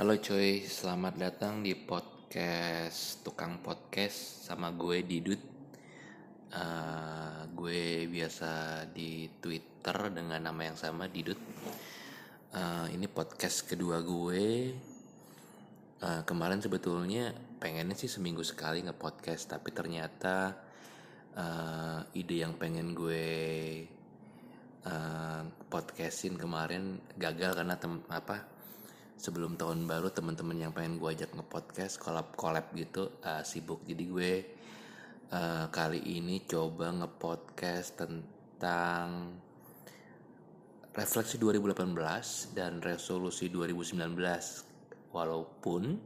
Halo coy, selamat datang di podcast Tukang Podcast sama gue Didut. Uh, gue biasa di Twitter dengan nama yang sama Didut. Uh, ini podcast kedua gue. Uh, kemarin sebetulnya pengennya sih seminggu sekali nge-podcast, tapi ternyata uh, ide yang pengen gue uh, podcastin kemarin gagal karena tem apa sebelum tahun baru teman-teman yang pengen gue ajak nge-podcast collab-collab gitu uh, sibuk. Jadi gue uh, kali ini coba nge-podcast tentang refleksi 2018 dan resolusi 2019 walaupun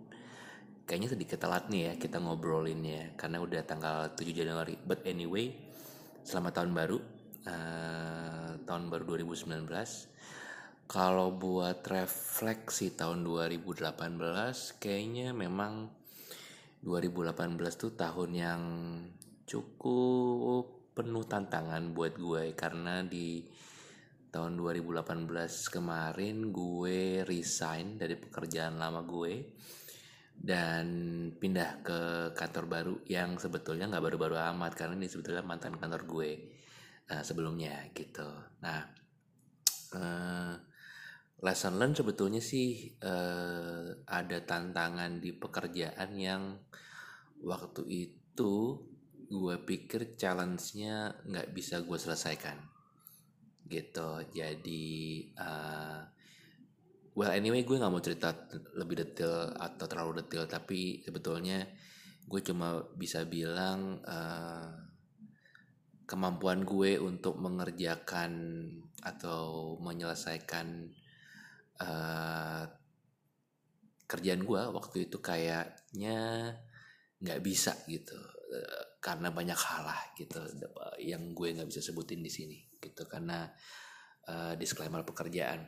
kayaknya sedikit telat nih ya kita ngobrolinnya karena udah tanggal 7 Januari. But anyway selamat tahun baru. Uh, tahun baru 2019 kalau buat refleksi tahun 2018 kayaknya memang 2018 tuh tahun yang cukup penuh tantangan buat gue karena di tahun 2018 kemarin gue resign dari pekerjaan lama gue dan pindah ke kantor baru yang sebetulnya nggak baru-baru amat karena ini sebetulnya mantan kantor gue uh, sebelumnya gitu. Nah, uh, lesson learn sebetulnya sih uh, ada tantangan di pekerjaan yang waktu itu gue pikir challenge-nya nggak bisa gue selesaikan. Gitu. Jadi uh, well anyway gue nggak mau cerita lebih detail atau terlalu detail tapi sebetulnya gue cuma bisa bilang uh, kemampuan gue untuk mengerjakan atau menyelesaikan uh, kerjaan gue waktu itu kayaknya nggak bisa gitu uh, karena banyak hal lah gitu yang gue nggak bisa sebutin di sini gitu karena uh, disclaimer pekerjaan.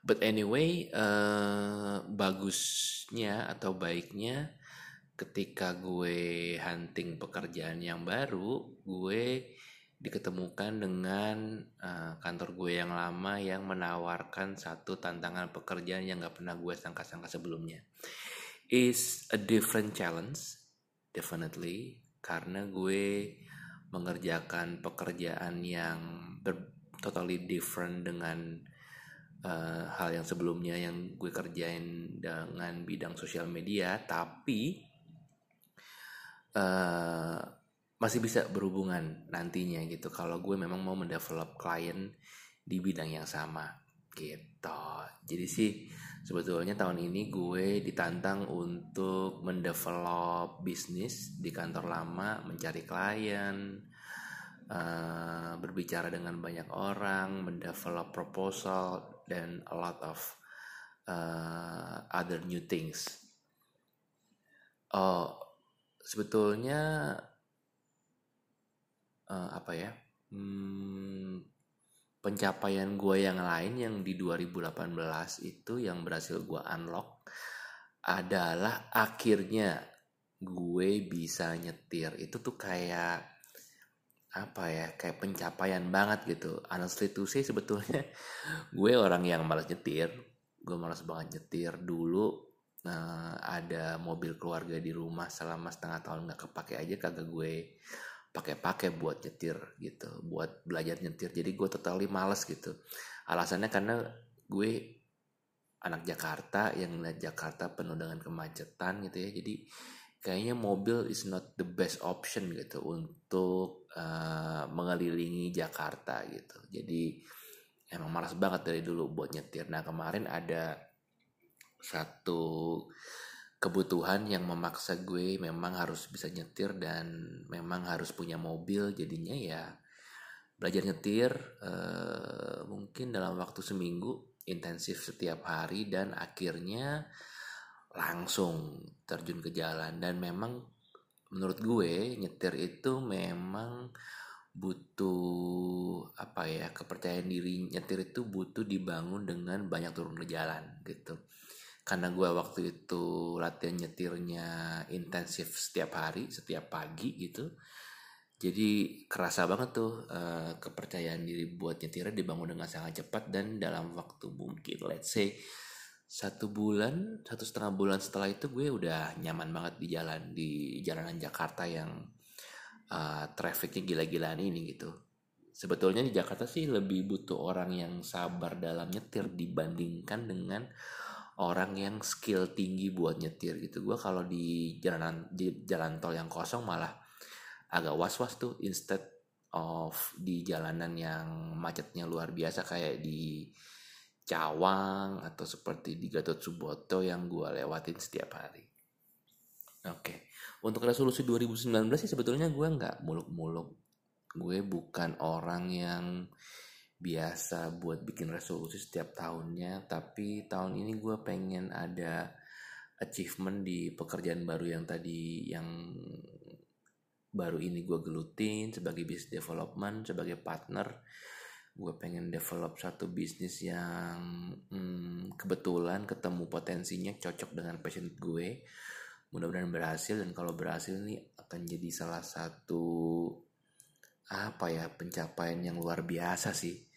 But anyway uh, bagusnya atau baiknya ketika gue hunting pekerjaan yang baru gue diketemukan dengan uh, kantor gue yang lama yang menawarkan satu tantangan pekerjaan yang gak pernah gue sangka-sangka sebelumnya. Is a different challenge, definitely, karena gue mengerjakan pekerjaan yang ber totally different dengan uh, hal yang sebelumnya yang gue kerjain dengan bidang sosial media, tapi uh, masih bisa berhubungan nantinya gitu. Kalau gue memang mau mendevelop klien di bidang yang sama gitu. Jadi sih sebetulnya tahun ini gue ditantang untuk mendevelop bisnis di kantor lama mencari klien uh, berbicara dengan banyak orang mendevelop proposal dan a lot of uh, other new things. Oh sebetulnya uh, apa ya hmm, pencapaian gue yang lain yang di 2018 itu yang berhasil gue unlock adalah akhirnya gue bisa nyetir. Itu tuh kayak apa ya kayak pencapaian banget gitu. Honestly to say sebetulnya gue orang yang malas nyetir. Gue malas banget nyetir. Dulu nah, ada mobil keluarga di rumah selama setengah tahun nggak kepake aja kagak gue pakai-pakai buat nyetir gitu buat belajar nyetir. Jadi gue totally males gitu. Alasannya karena gue anak Jakarta yang ngeliat Jakarta penuh dengan kemacetan gitu ya. Jadi kayaknya mobil is not the best option gitu untuk uh, mengelilingi Jakarta gitu. Jadi emang malas banget dari dulu buat nyetir. Nah kemarin ada satu kebutuhan yang memaksa gue memang harus bisa nyetir dan memang harus punya mobil jadinya ya belajar nyetir uh, mungkin dalam waktu seminggu intensif setiap hari dan akhirnya langsung terjun ke jalan. Dan memang menurut gue nyetir itu memang butuh apa ya kepercayaan diri. Nyetir itu butuh dibangun dengan banyak turun ke jalan gitu karena gue waktu itu latihan nyetirnya intensif setiap hari setiap pagi gitu. Jadi kerasa banget tuh uh, kepercayaan diri buat nyetirnya dibangun dengan sangat cepat dan dalam waktu mungkin let's say satu bulan satu setengah bulan setelah itu gue udah nyaman banget di jalan di jalanan Jakarta yang uh, trafficnya gila-gilaan ini gitu. Sebetulnya di Jakarta sih lebih butuh orang yang sabar dalam nyetir dibandingkan dengan orang yang skill tinggi buat nyetir gitu gue kalau di jalanan di jalan tol yang kosong malah agak was-was tuh instead of di jalanan yang macetnya luar biasa kayak di Cawang atau seperti di Gatot Subroto yang gue lewatin setiap hari. Oke, okay. untuk resolusi 2019 sih sebetulnya gue nggak muluk-muluk. Gue bukan orang yang biasa buat bikin resolusi setiap tahunnya, tapi tahun ini gue pengen ada achievement di pekerjaan baru yang tadi yang baru ini gue gelutin sebagai business development, sebagai partner. Gue pengen develop satu bisnis yang hmm, kebetulan ketemu potensinya cocok dengan passion gue. Mudah-mudahan berhasil dan kalau berhasil ini akan jadi salah satu apa ya pencapaian yang luar biasa sih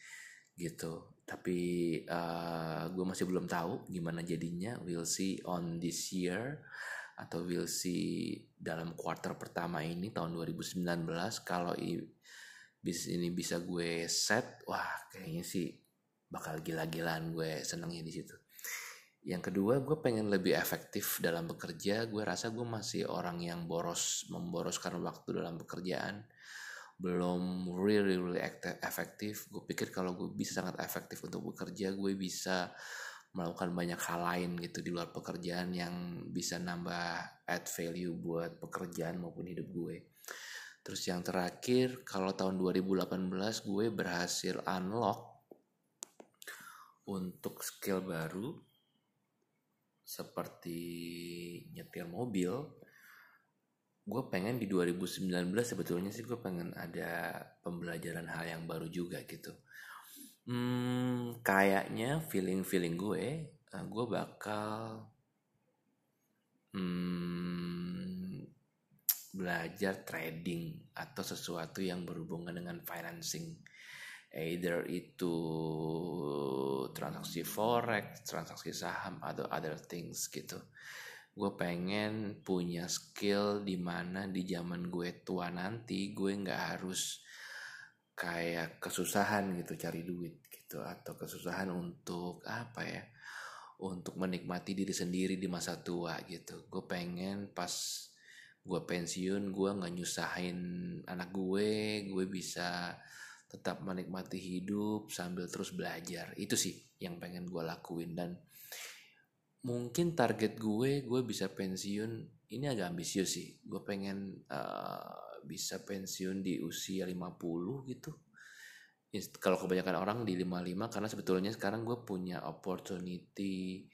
gitu. Tapi uh, gue masih belum tahu gimana jadinya. We'll see on this year atau we'll see dalam quarter pertama ini tahun 2019 kalau bisnis ini bisa gue set wah kayaknya sih bakal gila-gilaan gue senengnya di situ. Yang kedua gue pengen lebih efektif dalam bekerja. Gue rasa gue masih orang yang boros memboroskan waktu dalam pekerjaan belum really really efektif gue pikir kalau gue bisa sangat efektif untuk bekerja gue bisa melakukan banyak hal lain gitu di luar pekerjaan yang bisa nambah add value buat pekerjaan maupun hidup gue Terus yang terakhir kalau tahun 2018 gue berhasil unlock untuk skill baru seperti nyetir mobil. Gue pengen di 2019 sebetulnya sih gue pengen ada pembelajaran hal yang baru juga gitu. Hmm, kayaknya feeling-feeling gue, eh, gue bakal hmm, belajar trading atau sesuatu yang berhubungan dengan financing either itu transaksi forex, transaksi saham atau other things gitu. Gue pengen punya skill di mana di zaman gue tua nanti gue nggak harus kayak kesusahan gitu cari duit gitu atau kesusahan untuk apa ya untuk menikmati diri sendiri di masa tua gitu. Gue pengen pas gue pensiun gue nggak nyusahin anak gue gue bisa tetap menikmati hidup sambil terus belajar itu sih yang pengen gue lakuin dan mungkin target gue gue bisa pensiun. Ini agak ambisius sih. Gue pengen uh, bisa pensiun di usia 50 gitu. Kalau kebanyakan orang di 55 karena sebetulnya sekarang gue punya opportunity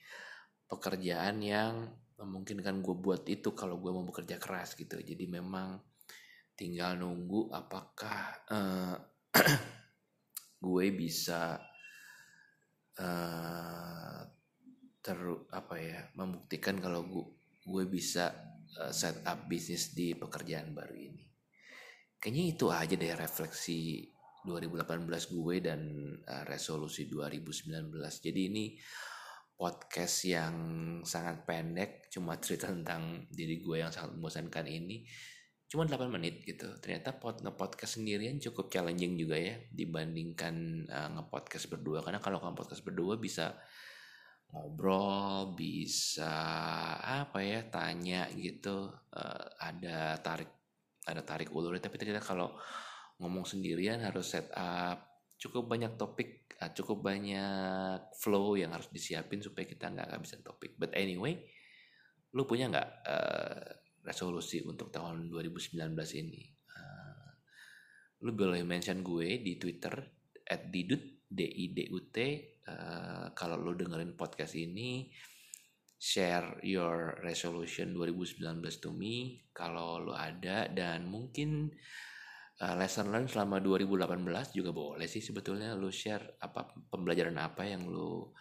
pekerjaan yang memungkinkan gue buat itu kalau gue mau bekerja keras gitu. Jadi memang tinggal nunggu apakah uh, gue bisa uh, ter apa ya membuktikan kalau gue gue bisa uh, set up bisnis di pekerjaan baru ini. Kayaknya itu aja deh refleksi 2018 gue dan uh, resolusi 2019 jadi ini podcast yang sangat pendek cuma cerita tentang diri gue yang sangat membosankan ini cuma 8 menit gitu. Ternyata pod ngepodcast sendirian cukup challenging juga ya dibandingkan uh, ngepodcast berdua. Karena kalau kamu podcast berdua bisa ngobrol bisa apa ya tanya gitu uh, ada tarik ada tarik ulur tapi ternyata kalau ngomong sendirian harus set up cukup banyak topik uh, cukup banyak flow yang harus disiapin supaya kita nggak kehabisan topik. But anyway, lu punya nggak uh, resolusi untuk tahun 2019 ini? Uh, lu boleh mention gue di Twitter at didut d i d u t uh, kalau lu dengerin podcast ini share your resolution 2019 to me kalau lu ada dan mungkin uh, lesson learn selama 2018 juga boleh sih sebetulnya lu share apa pembelajaran apa yang lu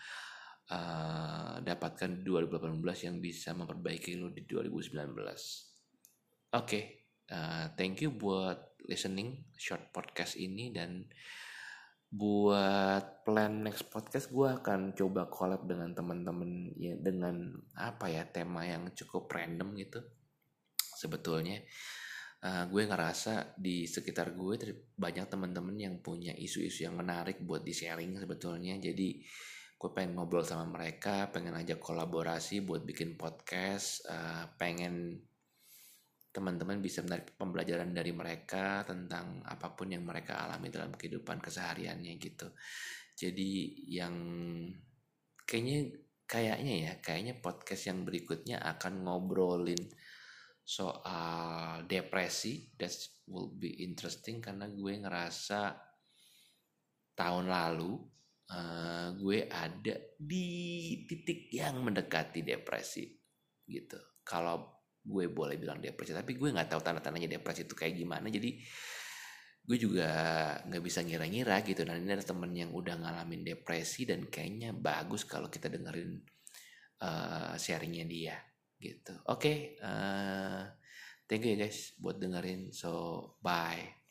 uh, dapatkan di 2018 yang bisa memperbaiki lu di 2019. Oke, okay. uh, thank you buat listening short podcast ini dan buat plan next podcast gue akan coba collab dengan teman-teman ya dengan apa ya tema yang cukup random gitu sebetulnya. Uh, gue ngerasa di sekitar gue banyak teman-teman yang punya isu-isu yang menarik buat di sharing sebetulnya. Jadi gue pengen ngobrol sama mereka pengen ajak kolaborasi buat bikin podcast uh, pengen teman-teman bisa menarik pembelajaran dari mereka tentang apa pun yang mereka alami dalam kehidupan kesehariannya gitu. Jadi yang kayaknya kayaknya ya, kayaknya podcast yang berikutnya akan ngobrolin soal depresi. That will be interesting karena gue ngerasa tahun lalu uh, gue ada di titik yang mendekati depresi gitu. Kalau gue boleh bilang depresi tapi gue nggak tahu tanda-tandanya depresi itu kayak gimana. Jadi gue juga nggak bisa ngira-ngira gitu. Dan ini ada temen yang udah ngalamin depresi dan kayaknya bagus kalau kita dengerin uh, sharingnya dia gitu. Oke okay, uh, thank you ya guys buat dengerin. So bye